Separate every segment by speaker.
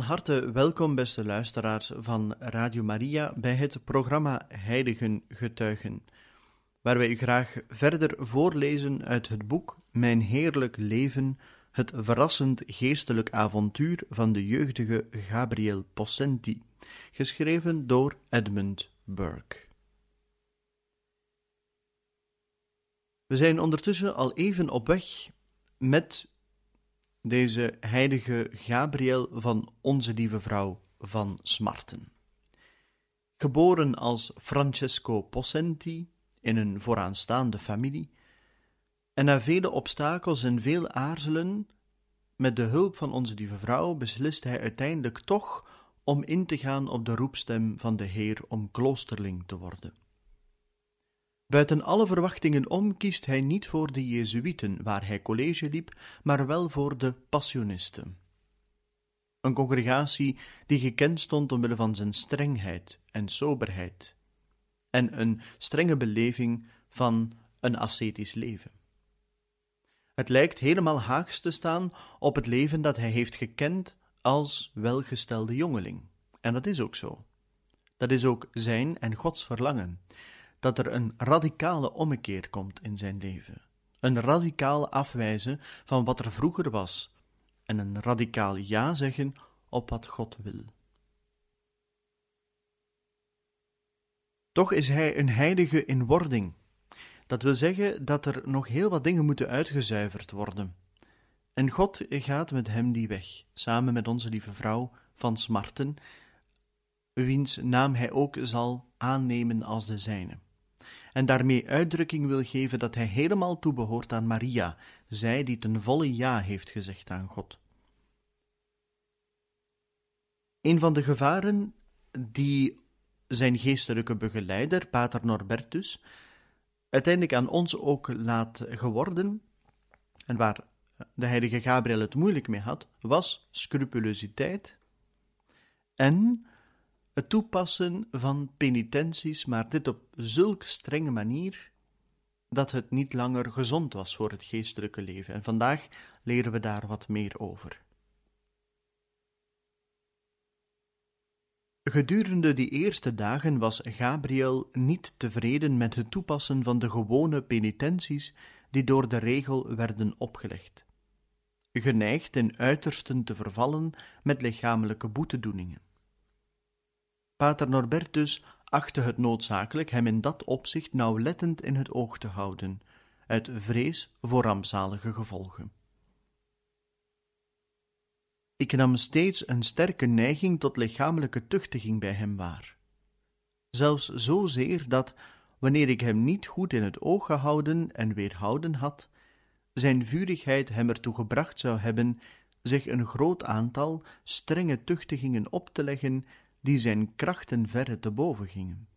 Speaker 1: Van harte welkom, beste luisteraars van Radio Maria, bij het programma Heiligen Getuigen, waar wij u graag verder voorlezen uit het boek Mijn Heerlijk Leven, het verrassend geestelijk avontuur van de jeugdige Gabriel Possenti, geschreven door Edmund Burke. We zijn ondertussen al even op weg met deze heilige Gabriel van Onze Lieve Vrouw van Smarten. Geboren als Francesco Possenti in een vooraanstaande familie, en na vele obstakels en veel aarzelen, met de hulp van Onze Lieve Vrouw beslist hij uiteindelijk toch om in te gaan op de roepstem van de Heer om kloosterling te worden. Buiten alle verwachtingen om kiest hij niet voor de Jezuïeten, waar hij college liep, maar wel voor de Passionisten. Een congregatie die gekend stond omwille van zijn strengheid en soberheid, en een strenge beleving van een ascetisch leven. Het lijkt helemaal haaks te staan op het leven dat hij heeft gekend als welgestelde jongeling. En dat is ook zo. Dat is ook zijn en Gods verlangen dat er een radicale ommekeer komt in zijn leven. Een radicaal afwijzen van wat er vroeger was en een radicaal ja zeggen op wat God wil. Toch is hij een heilige in wording. Dat wil zeggen dat er nog heel wat dingen moeten uitgezuiverd worden. En God gaat met hem die weg, samen met onze lieve vrouw van Smarten, wiens naam hij ook zal aannemen als de zijne en daarmee uitdrukking wil geven dat hij helemaal toebehoort aan Maria, zij die ten volle ja heeft gezegd aan God. Een van de gevaren die zijn geestelijke begeleider, Pater Norbertus, uiteindelijk aan ons ook laat geworden, en waar de heilige Gabriel het moeilijk mee had, was scrupulositeit en het toepassen van penitenties, maar dit op zulk strenge manier dat het niet langer gezond was voor het geestelijke leven. En vandaag leren we daar wat meer over. Gedurende die eerste dagen was Gabriel niet tevreden met het toepassen van de gewone penitenties die door de regel werden opgelegd, geneigd in uitersten te vervallen met lichamelijke boetedoeningen. Pater Norbertus achtte het noodzakelijk hem in dat opzicht nauwlettend in het oog te houden, uit vrees voor rampzalige gevolgen. Ik nam steeds een sterke neiging tot lichamelijke tuchtiging bij hem waar. Zelfs zozeer dat, wanneer ik hem niet goed in het oog gehouden en weerhouden had, zijn vurigheid hem ertoe gebracht zou hebben zich een groot aantal strenge tuchtigingen op te leggen die zijn krachten verre te boven gingen.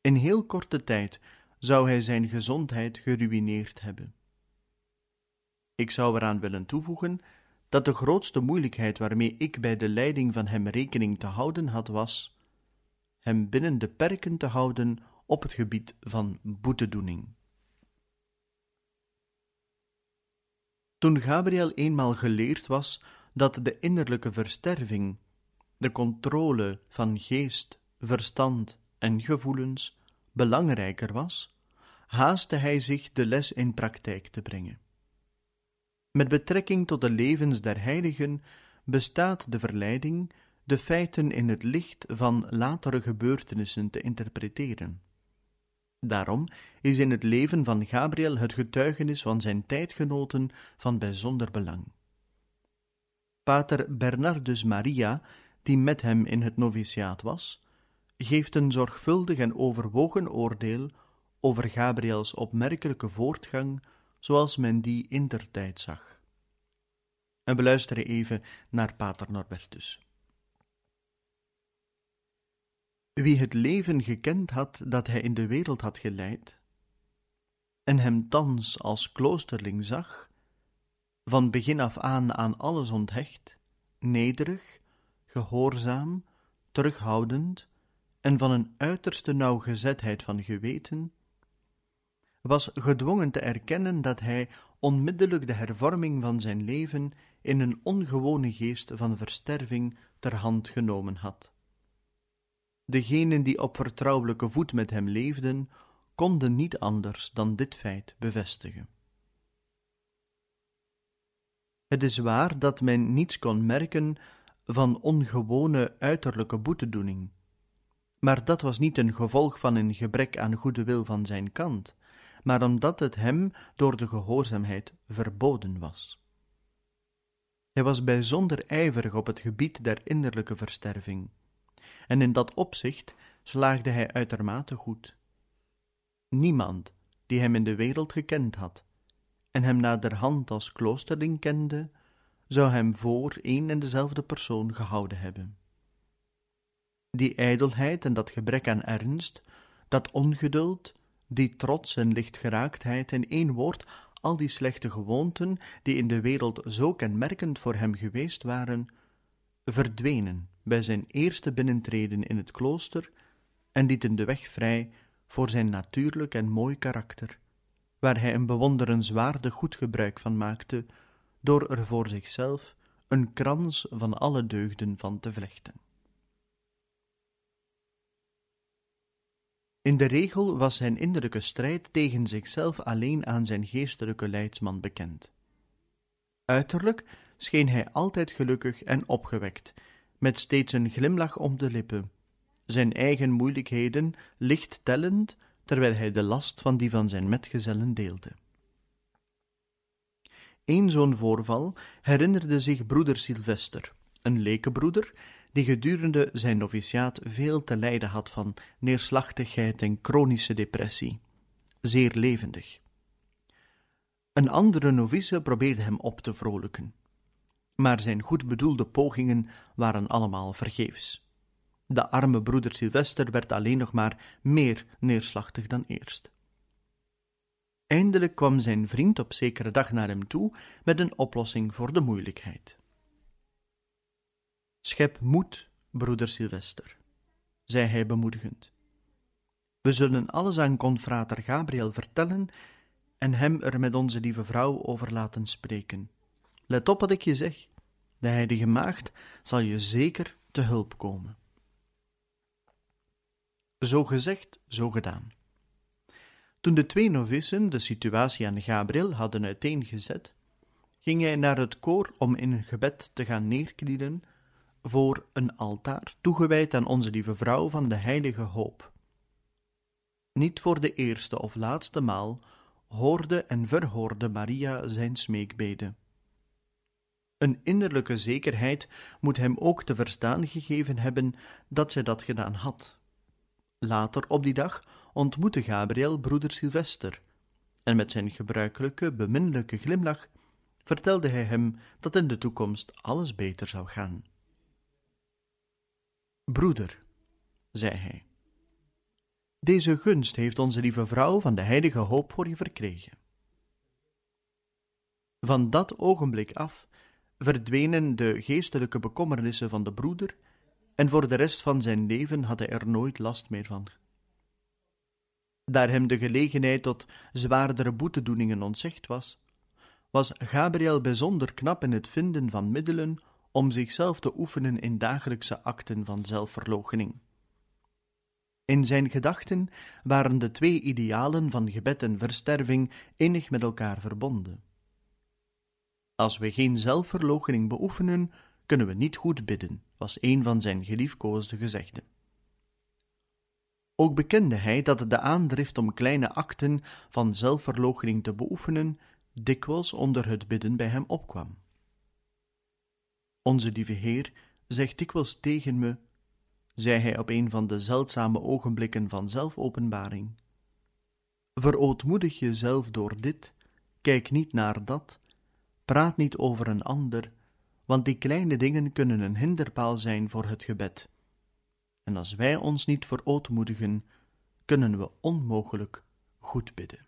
Speaker 1: In heel korte tijd zou hij zijn gezondheid geruïneerd hebben. Ik zou eraan willen toevoegen dat de grootste moeilijkheid waarmee ik bij de leiding van hem rekening te houden had, was hem binnen de perken te houden op het gebied van boetedoening. Toen Gabriel eenmaal geleerd was dat de innerlijke versterving de controle van geest, verstand en gevoelens belangrijker was, haastte hij zich de les in praktijk te brengen. Met betrekking tot de levens der heiligen bestaat de verleiding de feiten in het licht van latere gebeurtenissen te interpreteren. Daarom is in het leven van Gabriel het getuigenis van zijn tijdgenoten van bijzonder belang. Pater Bernardus Maria die met hem in het noviciaat was, geeft een zorgvuldig en overwogen oordeel over Gabriels opmerkelijke voortgang zoals men die intertijd zag. En we luisteren even naar Pater Norbertus. Wie het leven gekend had dat hij in de wereld had geleid, en hem thans als kloosterling zag, van begin af aan aan alles onthecht, nederig, gehoorzaam, terughoudend en van een uiterste nauwgezetheid van geweten, was gedwongen te erkennen dat hij onmiddellijk de hervorming van zijn leven in een ongewone geest van versterving ter hand genomen had. Degenen die op vertrouwelijke voet met hem leefden, konden niet anders dan dit feit bevestigen. Het is waar dat men niets kon merken van ongewone uiterlijke boetedoening, maar dat was niet een gevolg van een gebrek aan goede wil van zijn kant, maar omdat het hem door de gehoorzaamheid verboden was. Hij was bijzonder ijverig op het gebied der innerlijke versterving, en in dat opzicht slaagde hij uitermate goed. Niemand die hem in de wereld gekend had en hem naderhand als kloosterling kende, zou hem voor een en dezelfde persoon gehouden hebben. Die ijdelheid en dat gebrek aan ernst, dat ongeduld, die trots en lichtgeraaktheid, in één woord, al die slechte gewoonten, die in de wereld zo kenmerkend voor hem geweest waren, verdwenen bij zijn eerste binnentreden in het klooster en lieten de weg vrij voor zijn natuurlijk en mooi karakter, waar hij een bewonderenswaardig goed gebruik van maakte, door er voor zichzelf een krans van alle deugden van te vlechten. In de regel was zijn innerlijke strijd tegen zichzelf alleen aan zijn geestelijke leidsman bekend. Uiterlijk scheen hij altijd gelukkig en opgewekt, met steeds een glimlach om de lippen, zijn eigen moeilijkheden licht tellend, terwijl hij de last van die van zijn metgezellen deelde. Eén zo'n voorval herinnerde zich broeder Sylvester, een lekenbroeder, die gedurende zijn noviciaat veel te lijden had van neerslachtigheid en chronische depressie, zeer levendig. Een andere novice probeerde hem op te vrolijken, maar zijn goed bedoelde pogingen waren allemaal vergeefs. De arme broeder Sylvester werd alleen nog maar meer neerslachtig dan eerst. Eindelijk kwam zijn vriend op zekere dag naar hem toe met een oplossing voor de moeilijkheid. Schep moed, broeder Sylvester, zei hij bemoedigend. We zullen alles aan confrater Gabriel vertellen en hem er met onze lieve vrouw over laten spreken. Let op wat ik je zeg. De heilige maagd zal je zeker te hulp komen. Zo gezegd, zo gedaan. Toen de twee novissen de situatie aan Gabriel hadden uiteengezet, ging hij naar het koor om in een gebed te gaan neerknielen voor een altaar toegewijd aan onze lieve vrouw van de heilige hoop. Niet voor de eerste of laatste maal hoorde en verhoorde Maria zijn smeekbeden. Een innerlijke zekerheid moet hem ook te verstaan gegeven hebben dat zij dat gedaan had. Later op die dag ontmoette Gabriel broeder Sylvester, en met zijn gebruikelijke, beminnelijke glimlach vertelde hij hem dat in de toekomst alles beter zou gaan. Broeder, zei hij, deze gunst heeft onze lieve vrouw van de heilige hoop voor je verkregen. Van dat ogenblik af verdwenen de geestelijke bekommernissen van de broeder, en voor de rest van zijn leven had hij er nooit last meer van. Daar hem de gelegenheid tot zwaardere boetedoeningen ontzegd was, was Gabriel bijzonder knap in het vinden van middelen om zichzelf te oefenen in dagelijkse acten van zelfverloochening. In zijn gedachten waren de twee idealen van gebed en versterving innig met elkaar verbonden. Als we geen zelfverloochening beoefenen, kunnen we niet goed bidden, was een van zijn geliefkoosde gezegden. Ook bekende hij dat de aandrift om kleine acten van zelfverloochening te beoefenen dikwijls onder het bidden bij hem opkwam. Onze lieve Heer zegt dikwijls tegen me, zei hij op een van de zeldzame ogenblikken van zelfopenbaring, Verootmoedig jezelf door dit, kijk niet naar dat, praat niet over een ander, want die kleine dingen kunnen een hinderpaal zijn voor het gebed. En als wij ons niet verootmoedigen, kunnen we onmogelijk goed bidden.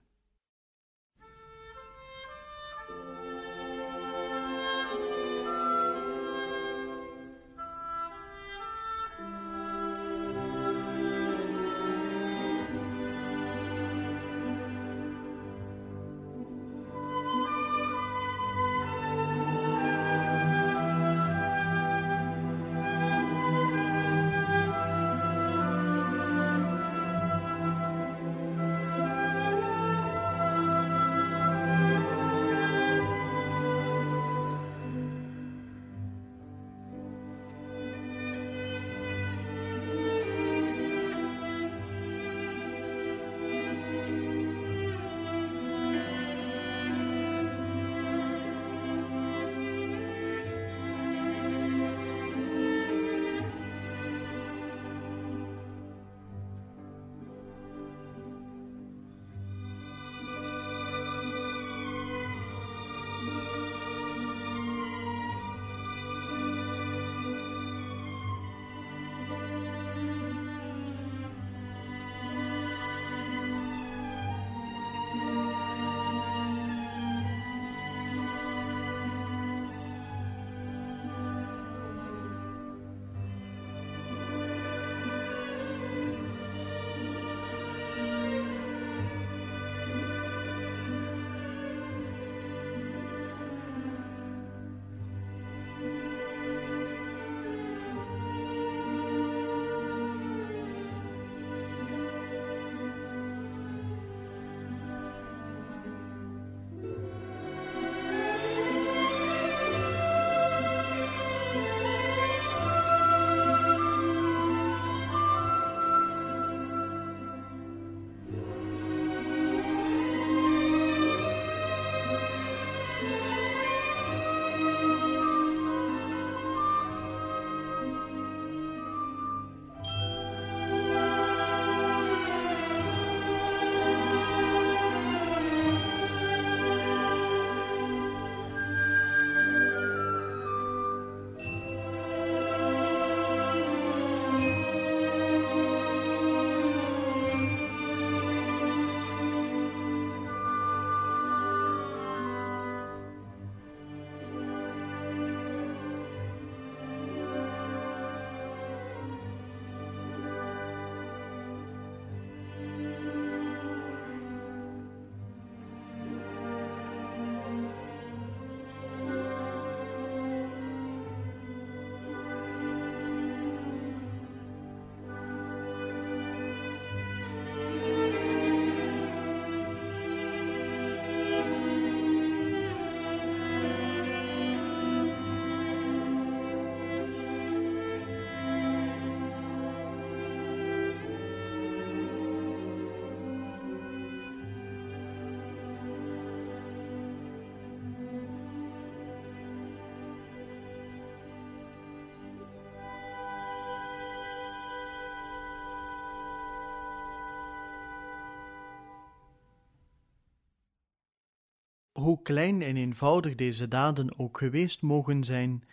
Speaker 1: Hoe klein en eenvoudig deze daden ook geweest mogen zijn,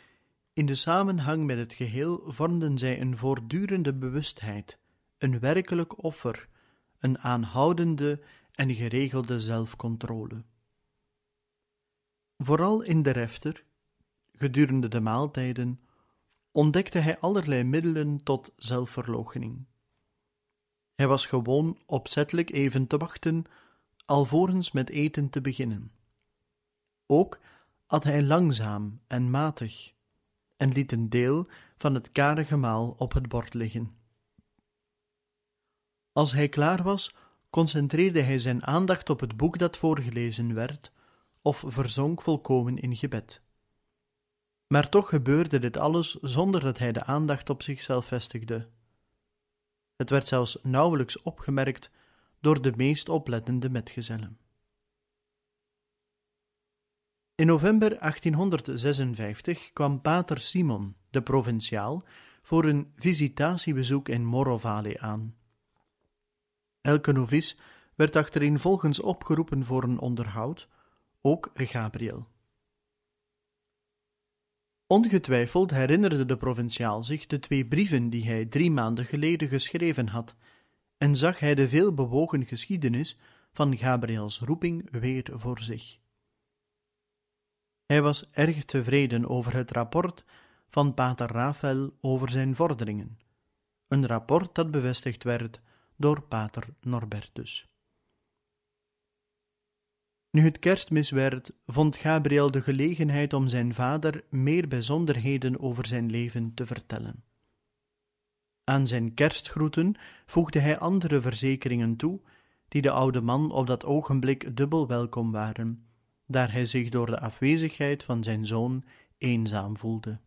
Speaker 1: in de samenhang met het geheel vormden zij een voortdurende bewustheid, een werkelijk offer, een aanhoudende en geregelde zelfcontrole. Vooral in de refter, gedurende de maaltijden, ontdekte hij allerlei middelen tot zelfverloochening. Hij was gewoon opzettelijk even te wachten, alvorens met eten te beginnen. Ook at hij langzaam en matig en liet een deel van het karige maal op het bord liggen. Als hij klaar was, concentreerde hij zijn aandacht op het boek dat voorgelezen werd, of verzonk volkomen in gebed. Maar toch gebeurde dit alles zonder dat hij de aandacht op zichzelf vestigde. Het werd zelfs nauwelijks opgemerkt door de meest oplettende metgezellen. In november 1856 kwam pater Simon, de provinciaal, voor een visitatiebezoek in Morro Valley aan. Elke novice werd achtereenvolgens opgeroepen voor een onderhoud, ook Gabriel. Ongetwijfeld herinnerde de provinciaal zich de twee brieven die hij drie maanden geleden geschreven had, en zag hij de veel bewogen geschiedenis van Gabriels roeping weer voor zich. Hij was erg tevreden over het rapport van pater Rafael over zijn vorderingen, een rapport dat bevestigd werd door pater Norbertus. Nu het kerstmis werd, vond Gabriel de gelegenheid om zijn vader meer bijzonderheden over zijn leven te vertellen. Aan zijn kerstgroeten voegde hij andere verzekeringen toe, die de oude man op dat ogenblik dubbel welkom waren, daar hij zich door de afwezigheid van zijn zoon eenzaam voelde.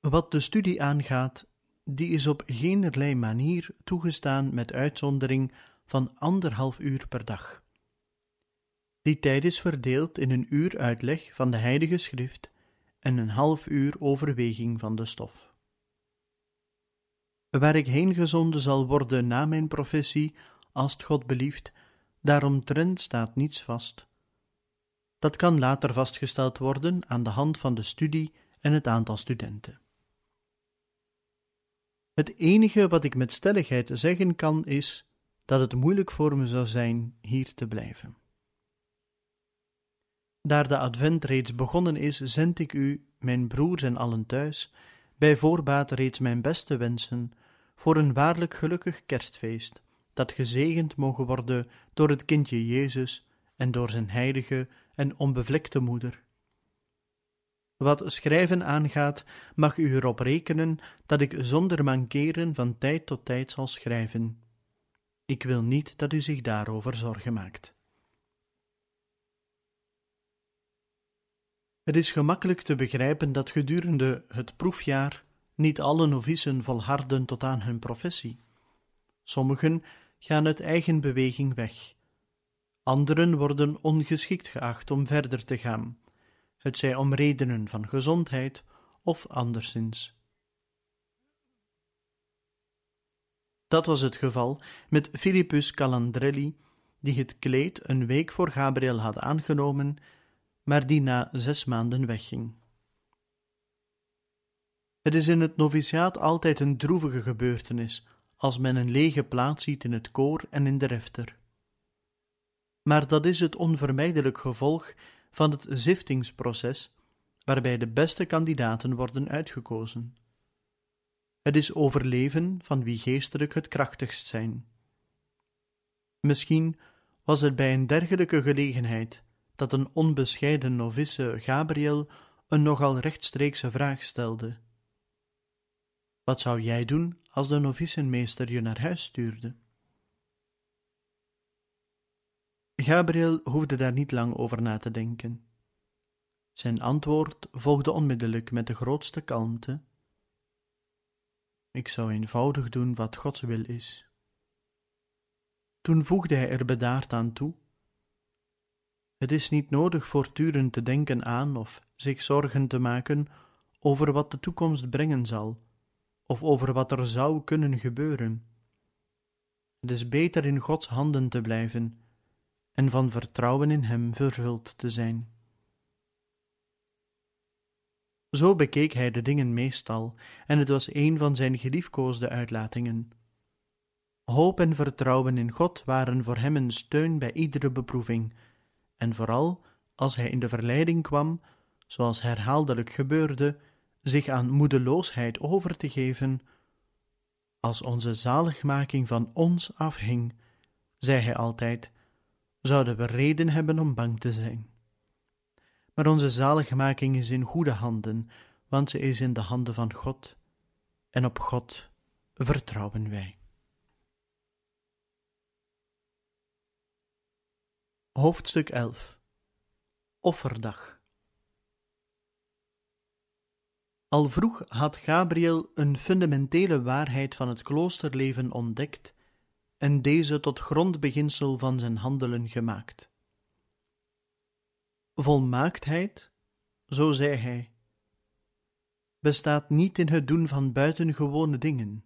Speaker 1: Wat de studie aangaat, die is op geenerlei manier toegestaan met uitzondering van anderhalf uur per dag. Die tijd is verdeeld in een uur uitleg van de Heilige Schrift en een half uur overweging van de stof. Waar ik heen gezonden zal worden na mijn professie, als het God belieft, daaromtrent staat niets vast. Dat kan later vastgesteld worden aan de hand van de studie en het aantal studenten. Het enige wat ik met stelligheid zeggen kan is dat het moeilijk voor me zou zijn hier te blijven. Daar de advent reeds begonnen is, zend ik u, mijn broers en allen thuis, bij voorbaat reeds mijn beste wensen voor een waarlijk gelukkig kerstfeest, dat gezegend mogen worden door het kindje Jezus en door zijn heilige en onbevlekte moeder. Wat schrijven aangaat, mag u erop rekenen dat ik zonder mankeren van tijd tot tijd zal schrijven. Ik wil niet dat u zich daarover zorgen maakt. Het is gemakkelijk te begrijpen dat gedurende het proefjaar niet alle novicen volharden tot aan hun professie. Sommigen gaan uit eigen beweging weg. Anderen worden ongeschikt geacht om verder te gaan, het zij om redenen van gezondheid of anderszins. Dat was het geval met Philippus Calandrelli, die het kleed een week voor Gabriel had aangenomen, maar die na zes maanden wegging. Het is in het noviciaat altijd een droevige gebeurtenis als men een lege plaats ziet in het koor en in de refter. Maar dat is het onvermijdelijk gevolg van het ziftingsproces, waarbij de beste kandidaten worden uitgekozen. Het is overleven van wie geestelijk het krachtigst zijn. Misschien was het bij een dergelijke gelegenheid dat een onbescheiden novice Gabriel een nogal rechtstreekse vraag stelde. Wat zou jij doen als de novicenmeester je naar huis stuurde? Gabriel hoefde daar niet lang over na te denken. Zijn antwoord volgde onmiddellijk met de grootste kalmte. Ik zou eenvoudig doen wat Gods wil is. Toen voegde hij er bedaard aan toe: Het is niet nodig voortdurend te denken aan of zich zorgen te maken over wat de toekomst brengen zal of over wat er zou kunnen gebeuren. Het is beter in Gods handen te blijven en van vertrouwen in Hem vervuld te zijn. Zo bekeek hij de dingen meestal, en het was een van zijn geliefkoosde uitlatingen. Hoop en vertrouwen in God waren voor hem een steun bij iedere beproeving, en vooral als hij in de verleiding kwam, zoals herhaaldelijk gebeurde, zich aan moedeloosheid over te geven, als onze zaligmaking van ons afhing, zei hij altijd, zouden we reden hebben om bang te zijn. Maar onze zaligmaking is in goede handen, want ze is in de handen van God, en op God vertrouwen wij. Hoofdstuk 11 Offerdag Al vroeg had Gabriel een fundamentele waarheid van het kloosterleven ontdekt en deze tot grondbeginsel van zijn handelen gemaakt. Volmaaktheid, zo zei hij, bestaat niet in het doen van buitengewone dingen,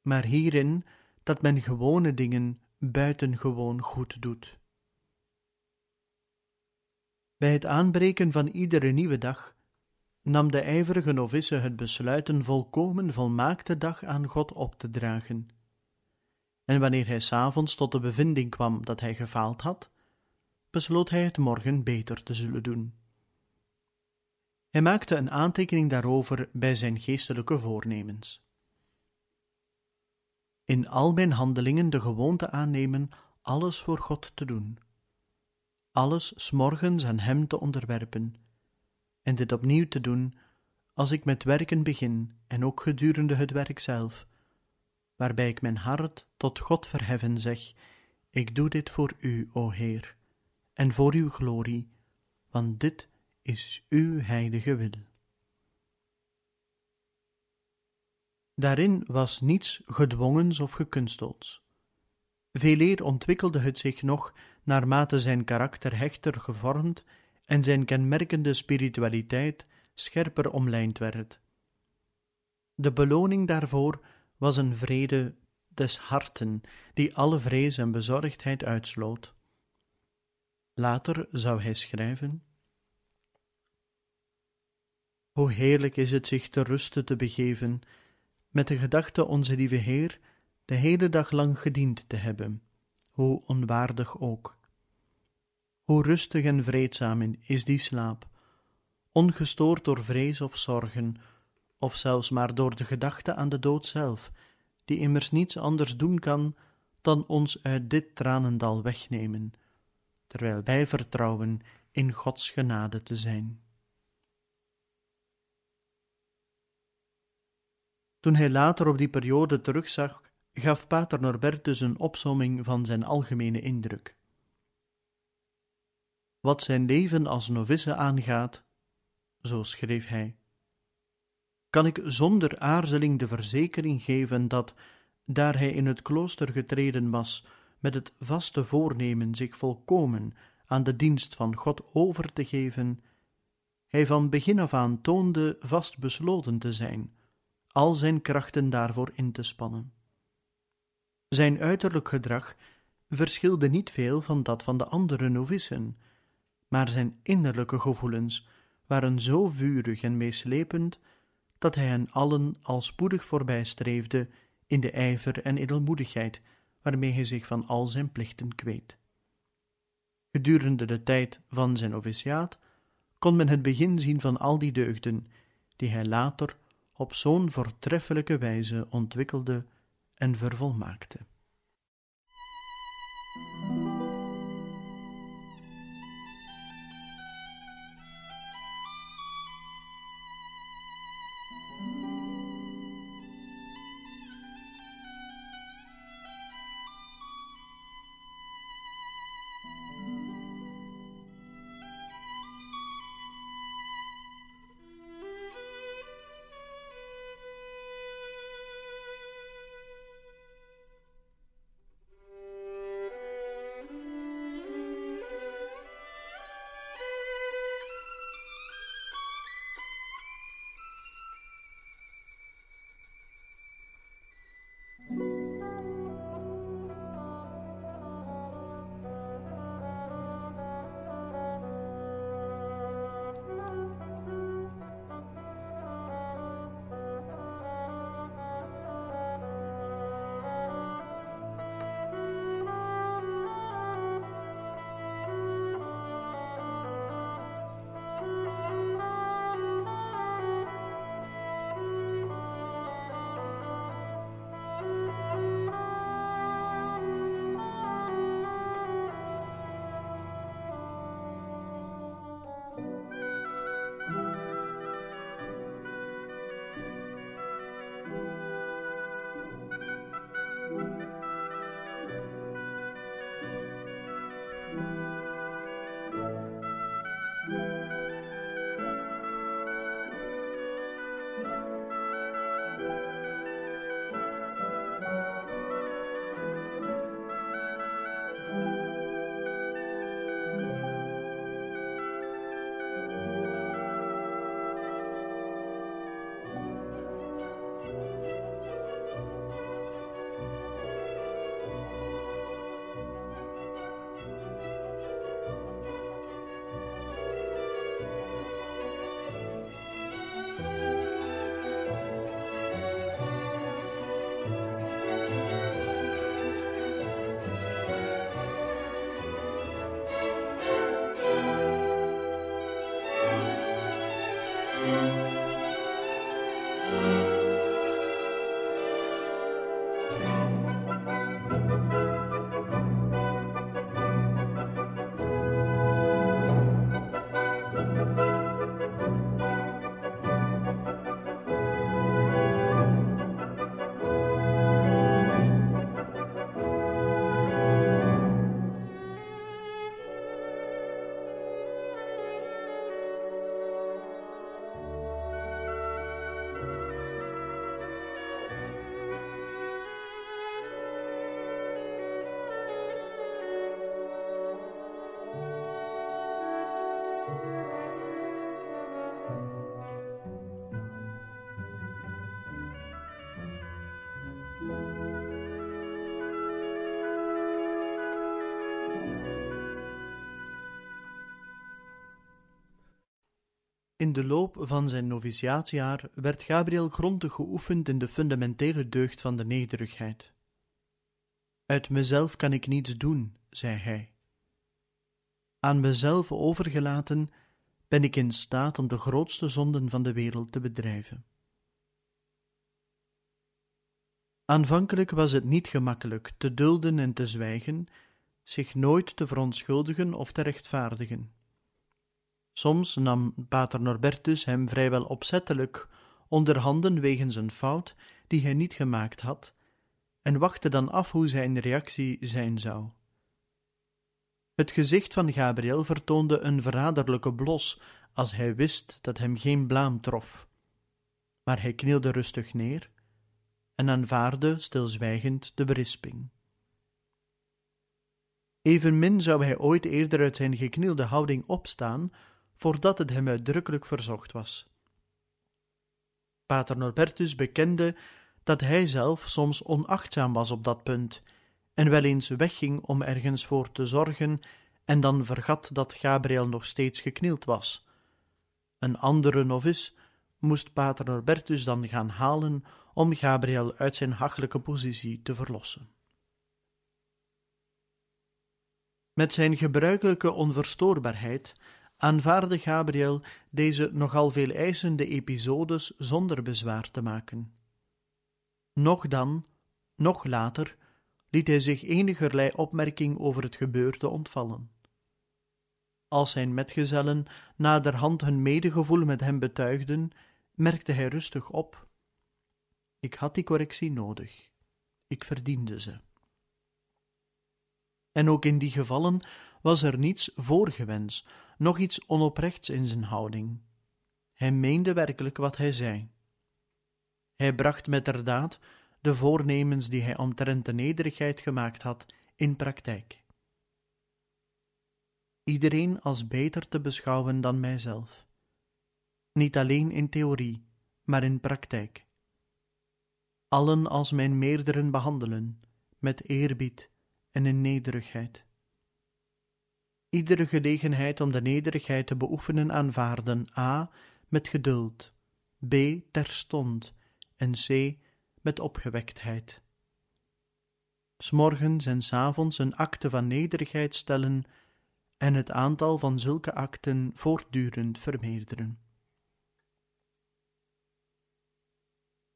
Speaker 1: maar hierin dat men gewone dingen buitengewoon goed doet. Bij het aanbreken van iedere nieuwe dag nam de ijverige novice het besluit een volkomen volmaakte dag aan God op te dragen. En wanneer hij s'avonds tot de bevinding kwam dat hij gefaald had, besloot hij het morgen beter te zullen doen. Hij maakte een aantekening daarover bij zijn geestelijke voornemens. In al mijn handelingen de gewoonte aannemen alles voor God te doen, alles smorgens aan Hem te onderwerpen, en dit opnieuw te doen als ik met werken begin en ook gedurende het werk zelf, waarbij ik mijn hart tot God verheffen zeg: Ik doe dit voor U, o Heer, en voor Uw glorie, want dit is Uw heilige wil. Daarin was niets gedwongens of gekunsteld. Veeleer ontwikkelde het zich nog naarmate zijn karakter hechter gevormd en zijn kenmerkende spiritualiteit scherper omlijnd werd. De beloning daarvoor was een vrede des harten, die alle vrees en bezorgdheid uitsloot. Later zou hij schrijven: Hoe heerlijk is het zich te rusten te begeven, met de gedachte onze lieve Heer de hele dag lang gediend te hebben, hoe onwaardig ook. Hoe rustig en vreedzaam is die slaap, ongestoord door vrees of zorgen, of zelfs maar door de gedachte aan de dood zelf, die immers niets anders doen kan dan ons uit dit tranendal wegnemen, terwijl wij vertrouwen in Gods genade te zijn. Toen hij later op die periode terugzag, gaf Pater Norbertus een opsomming van zijn algemene indruk. Wat zijn leven als novice aangaat, zo schreef hij, kan ik zonder aarzeling de verzekering geven dat, daar hij in het klooster getreden was, met het vaste voornemen zich volkomen aan de dienst van God over te geven, hij van begin af aan toonde vast besloten te zijn, al zijn krachten daarvoor in te spannen. Zijn uiterlijk gedrag verschilde niet veel van dat van de andere novissen, maar zijn innerlijke gevoelens waren zo vurig en meeslepend dat hij hen allen al spoedig voorbijstreefde in de ijver en edelmoedigheid waarmee hij zich van al zijn plichten kweet. Gedurende de tijd van zijn noviciaat kon men het begin zien van al die deugden, die hij later op zo'n voortreffelijke wijze ontwikkelde en vervolmaakte. In de loop van zijn noviciaatjaar werd Gabriel grondig geoefend in de fundamentele deugd van de nederigheid. Uit mezelf kan ik niets doen, zei hij. Aan mezelf overgelaten ben ik in staat om de grootste zonden van de wereld te bedrijven. Aanvankelijk was het niet gemakkelijk te dulden en te zwijgen, zich nooit te verontschuldigen of te rechtvaardigen. Soms nam pater Norbertus hem vrijwel opzettelijk onder handen wegens een fout die hij niet gemaakt had, en wachtte dan af hoe zijn reactie zijn zou. Het gezicht van Gabriel vertoonde een verraderlijke blos als hij wist dat hem geen blaam trof. Maar hij knielde rustig neer en aanvaarde stilzwijgend de berisping. Evenmin zou hij ooit eerder uit zijn geknielde houding opstaan, voordat het hem uitdrukkelijk verzocht was. Pater Norbertus bekende dat hij zelf soms onachtzaam was op dat punt en wel eens wegging om ergens voor te zorgen en dan vergat dat Gabriel nog steeds geknield was. Een andere novice moest pater Norbertus dan gaan halen om Gabriel uit zijn hachelijke positie te verlossen. Met zijn gebruikelijke onverstoorbaarheid aanvaarde Gabriel deze nogal veel eisende episodes zonder bezwaar te maken. Nog dan, nog later, liet hij zich enigerlei opmerking over het gebeurde ontvallen. Als zijn metgezellen naderhand hun medegevoel met hem betuigden, merkte hij rustig op: Ik had die correctie nodig. Ik verdiende ze. En ook in die gevallen was er niets voorgewens, nog iets onoprechts in zijn houding. Hij meende werkelijk wat hij zei. Hij bracht metterdaad de voornemens die hij omtrent de nederigheid gemaakt had in praktijk. Iedereen als beter te beschouwen dan mijzelf. Niet alleen in theorie, maar in praktijk. Allen als mijn meerderen behandelen, met eerbied en in nederigheid iedere gelegenheid om de nederigheid te beoefenen aanvaarden, a. met geduld, b. terstond en c. met opgewektheid. S'morgens en s avonds een akte van nederigheid stellen en het aantal van zulke akten voortdurend vermeerderen.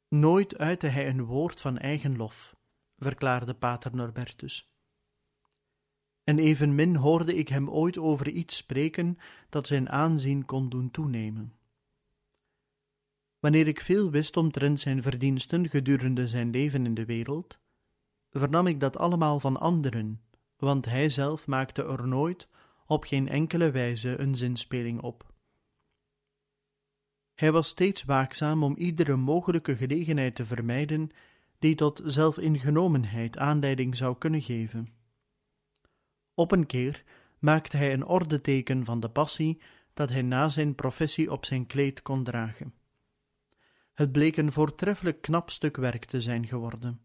Speaker 1: Nooit uitte hij een woord van eigen lof, verklaarde pater Norbertus en evenmin hoorde ik hem ooit over iets spreken dat zijn aanzien kon doen toenemen. Wanneer ik veel wist omtrent zijn verdiensten gedurende zijn leven in de wereld, vernam ik dat allemaal van anderen, want hij zelf maakte er nooit op geen enkele wijze een zinspeling op. Hij was steeds waakzaam om iedere mogelijke gelegenheid te vermijden die tot zelfingenomenheid aanleiding zou kunnen geven. Op een keer maakte hij een ordeteken van de passie dat hij na zijn professie op zijn kleed kon dragen. Het bleek een voortreffelijk knap stuk werk te zijn geworden.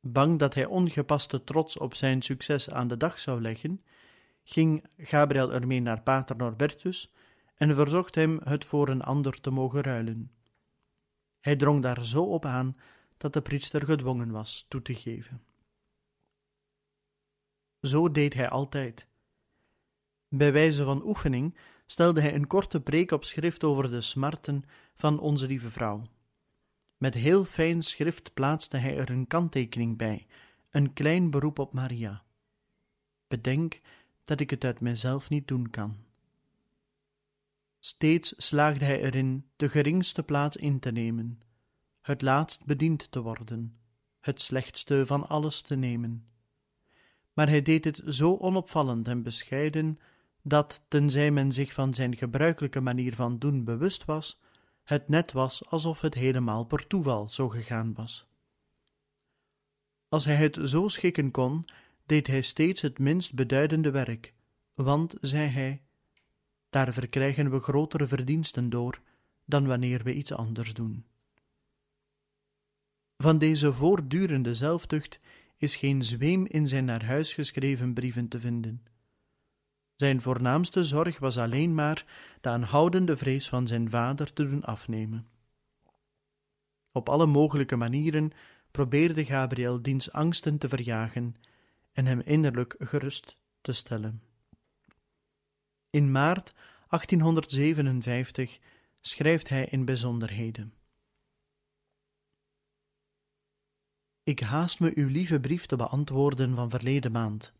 Speaker 1: Bang dat hij ongepaste trots op zijn succes aan de dag zou leggen, ging Gabriel ermee naar pater Norbertus en verzocht hem het voor een ander te mogen ruilen. Hij drong daar zo op aan dat de priester gedwongen was toe te geven. Zo deed hij altijd. Bij wijze van oefening stelde hij een korte preek op schrift over de smarten van onze lieve vrouw. Met heel fijn schrift plaatste hij er een kanttekening bij, een klein beroep op Maria. Bedenk dat ik het uit mijzelf niet doen kan. Steeds slaagde hij erin de geringste plaats in te nemen, het laatst bediend te worden, het slechtste van alles te nemen maar hij deed het zo onopvallend en bescheiden dat, tenzij men zich van zijn gebruikelijke manier van doen bewust was, het net was alsof het helemaal per toeval zo gegaan was. Als hij het zo schikken kon, deed hij steeds het minst beduidende werk, want, zei hij, daar verkrijgen we grotere verdiensten door dan wanneer we iets anders doen. Van deze voortdurende zelftucht is geen zweem in zijn naar huis geschreven brieven te vinden. Zijn voornaamste zorg was alleen maar de aanhoudende vrees van zijn vader te doen afnemen. Op alle mogelijke manieren probeerde Gabriel diens angsten te verjagen en hem innerlijk gerust te stellen. In maart 1857 schrijft hij in bijzonderheden. Ik haast me uw lieve brief te beantwoorden van verleden maand.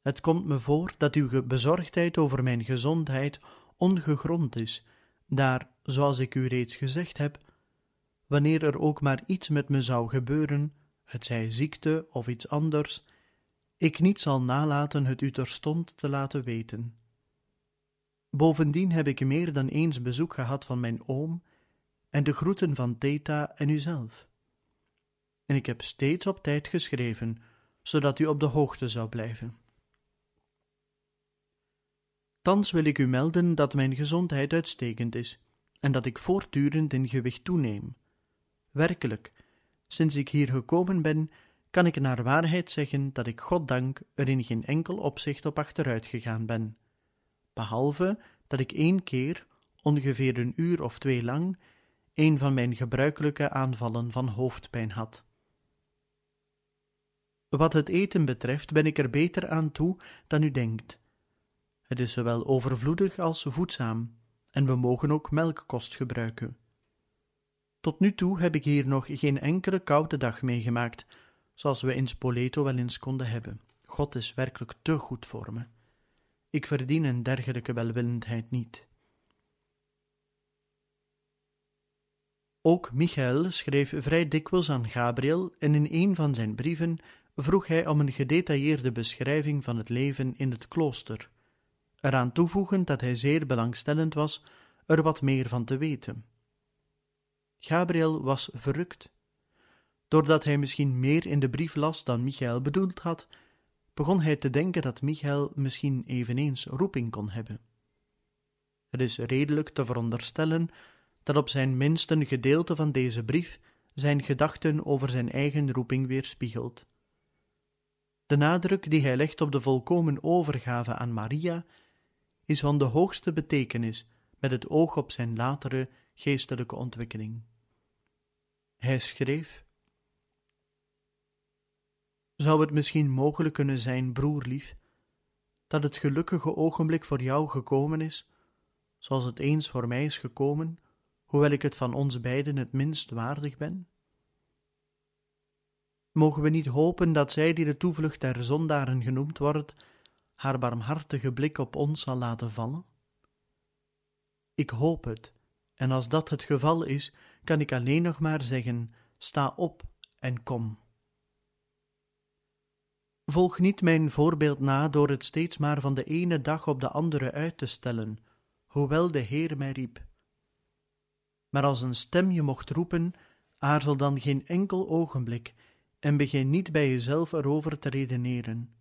Speaker 1: Het komt me voor dat uw bezorgdheid over mijn gezondheid ongegrond is, daar, zoals ik u reeds gezegd heb, wanneer er ook maar iets met me zou gebeuren, het zij ziekte of iets anders, ik niet zal nalaten het u terstond te laten weten. Bovendien heb ik meer dan eens bezoek gehad van mijn oom en de groeten van Theta en uzelf. En ik heb steeds op tijd geschreven, zodat u op de hoogte zou blijven. Thans wil ik u melden dat mijn gezondheid uitstekend is en dat ik voortdurend in gewicht toeneem. Werkelijk, sinds ik hier gekomen ben, kan ik naar waarheid zeggen dat ik God dank er in geen enkel opzicht op achteruit gegaan ben, behalve dat ik één keer, ongeveer een uur of twee lang, een van mijn gebruikelijke aanvallen van hoofdpijn had. Wat het eten betreft ben ik er beter aan toe dan u denkt. Het is zowel overvloedig als voedzaam, en we mogen ook melkkost gebruiken. Tot nu toe heb ik hier nog geen enkele koude dag meegemaakt, zoals we in Spoleto wel eens konden hebben. God is werkelijk te goed voor me. Ik verdien een dergelijke welwillendheid niet. Ook Michael schreef vrij dikwijls aan Gabriel en in een van zijn brieven vroeg hij om een gedetailleerde beschrijving van het leven in het klooster, eraan toevoegend dat hij zeer belangstellend was er wat meer van te weten. Gabriel was verrukt. Doordat hij misschien meer in de brief las dan Michael bedoeld had, begon hij te denken dat Michael misschien eveneens roeping kon hebben. Het is redelijk te veronderstellen dat op zijn minst een gedeelte van deze brief zijn gedachten over zijn eigen roeping weerspiegelt. De nadruk die hij legt op de volkomen overgave aan Maria is van de hoogste betekenis met het oog op zijn latere geestelijke ontwikkeling. Hij schreef: Zou het misschien mogelijk kunnen zijn, broerlief, dat het gelukkige ogenblik voor jou gekomen is, zoals het eens voor mij is gekomen, hoewel ik het van ons beiden het minst waardig ben? Mogen we niet hopen dat zij die de toevlucht der zondaren genoemd wordt, haar barmhartige blik op ons zal laten vallen? Ik hoop het, en als dat het geval is, kan ik alleen nog maar zeggen: sta op en kom. Volg niet mijn voorbeeld na door het steeds maar van de ene dag op de andere uit te stellen, hoewel de Heer mij riep. Maar als een stem je mocht roepen, aarzel dan geen enkel ogenblik en begin niet bij jezelf erover te redeneren.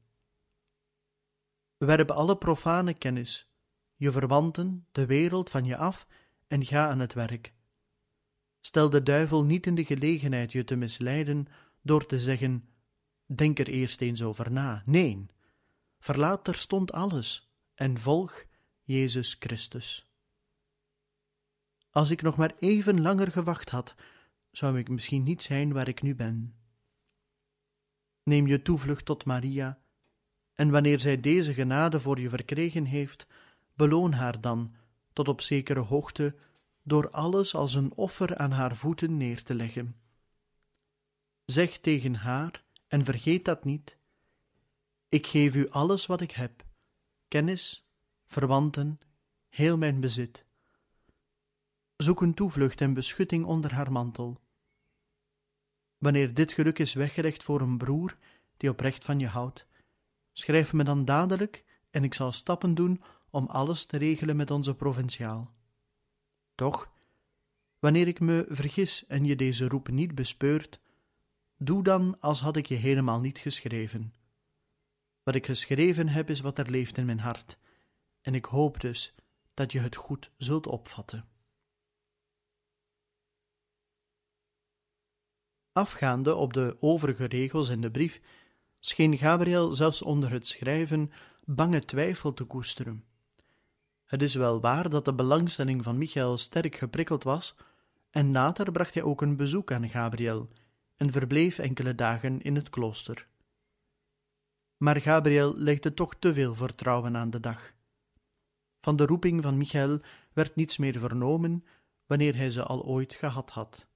Speaker 1: Werp alle profane kennis, je verwanten, de wereld van je af en ga aan het werk. Stel de duivel niet in de gelegenheid je te misleiden door te zeggen: Denk er eerst eens over na. Nee, verlaat terstond alles en volg Jezus Christus. Als ik nog maar even langer gewacht had, zou ik misschien niet zijn waar ik nu ben. Neem je toevlucht tot Maria, en wanneer zij deze genade voor je verkregen heeft, beloon haar dan, tot op zekere hoogte, door alles als een offer aan haar voeten neer te leggen. Zeg tegen haar, en vergeet dat niet: Ik geef u alles wat ik heb, kennis, verwanten, heel mijn bezit. Zoek een toevlucht en beschutting onder haar mantel. Wanneer dit geluk is weggelegd voor een broer die oprecht van je houdt, schrijf me dan dadelijk en ik zal stappen doen om alles te regelen met onze provinciaal. Toch, wanneer ik me vergis en je deze roep niet bespeurt, doe dan als had ik je helemaal niet geschreven. Wat ik geschreven heb is wat er leeft in mijn hart, en ik hoop dus dat je het goed zult opvatten. Afgaande op de overige regels in de brief, scheen Gabriel zelfs onder het schrijven bange twijfel te koesteren. Het is wel waar dat de belangstelling van Michael sterk geprikkeld was, en later bracht hij ook een bezoek aan Gabriel en verbleef enkele dagen in het klooster. Maar Gabriel legde toch te veel vertrouwen aan de dag. Van de roeping van Michael werd niets meer vernomen, wanneer hij ze al ooit gehad had.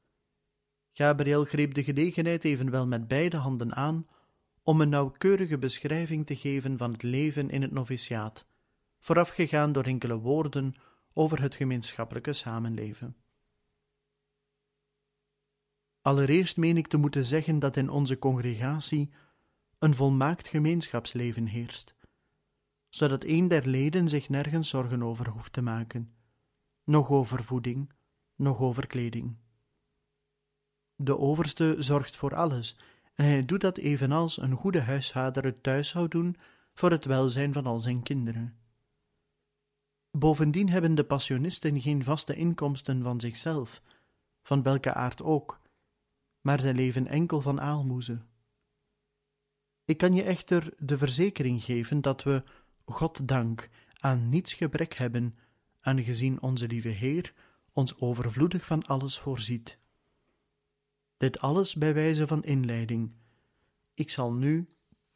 Speaker 1: Gabriel greep de gelegenheid evenwel met beide handen aan om een nauwkeurige beschrijving te geven van het leven in het noviciaat, voorafgegaan door enkele woorden over het gemeenschappelijke samenleven. Allereerst meen ik te moeten zeggen dat in onze congregatie een volmaakt gemeenschapsleven heerst, zodat een der leden zich nergens zorgen over hoeft te maken, nog over voeding, nog over kleding. De overste zorgt voor alles, en hij doet dat evenals een goede huisvader het thuis zou doen voor het welzijn van al zijn kinderen. Bovendien hebben de passionisten geen vaste inkomsten van zichzelf, van welke aard ook, maar zij leven enkel van aalmoezen. Ik kan je echter de verzekering geven dat we, God dank, aan niets gebrek hebben, aangezien onze lieve Heer ons overvloedig van alles voorziet. Dit alles bij wijze van inleiding. Ik zal nu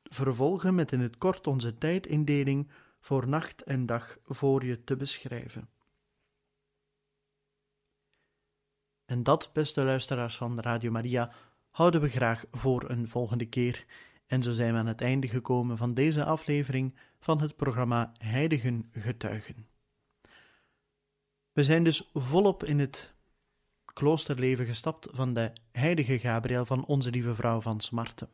Speaker 1: vervolgen met in het kort onze tijdindeling voor nacht en dag voor je te beschrijven. En dat, beste luisteraars van Radio Maria, houden we graag voor een volgende keer. En zo zijn we aan het einde gekomen van deze aflevering van het programma Heiligen Getuigen. We zijn dus volop in het kloosterleven gestapt van de heilige Gabriel van Onze Lieve Vrouw van Smarte.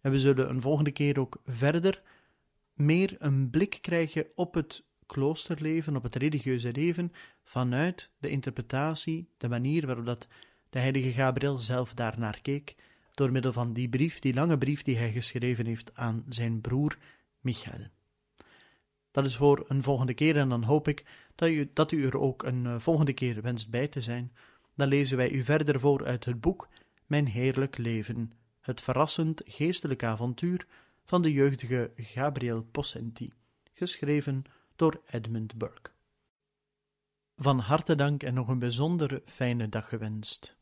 Speaker 1: En we zullen een volgende keer ook verder meer een blik krijgen op het kloosterleven, op het religieuze leven, vanuit de interpretatie, de manier waarop dat de heilige Gabriel zelf daarnaar keek, door middel van die brief, die lange brief die hij geschreven heeft aan zijn broer Michael. Dat is voor een volgende keer en dan hoop ik dat u, dat u er ook een eh, volgende keer wenst bij te zijn. Dan lezen wij u verder voor uit het boek Mijn Heerlijk Leven, het verrassend geestelijk avontuur van de jeugdige Gabriel Possenti, geschreven door Edmund Burke. Van harte dank en nog een bijzonder fijne dag gewenst.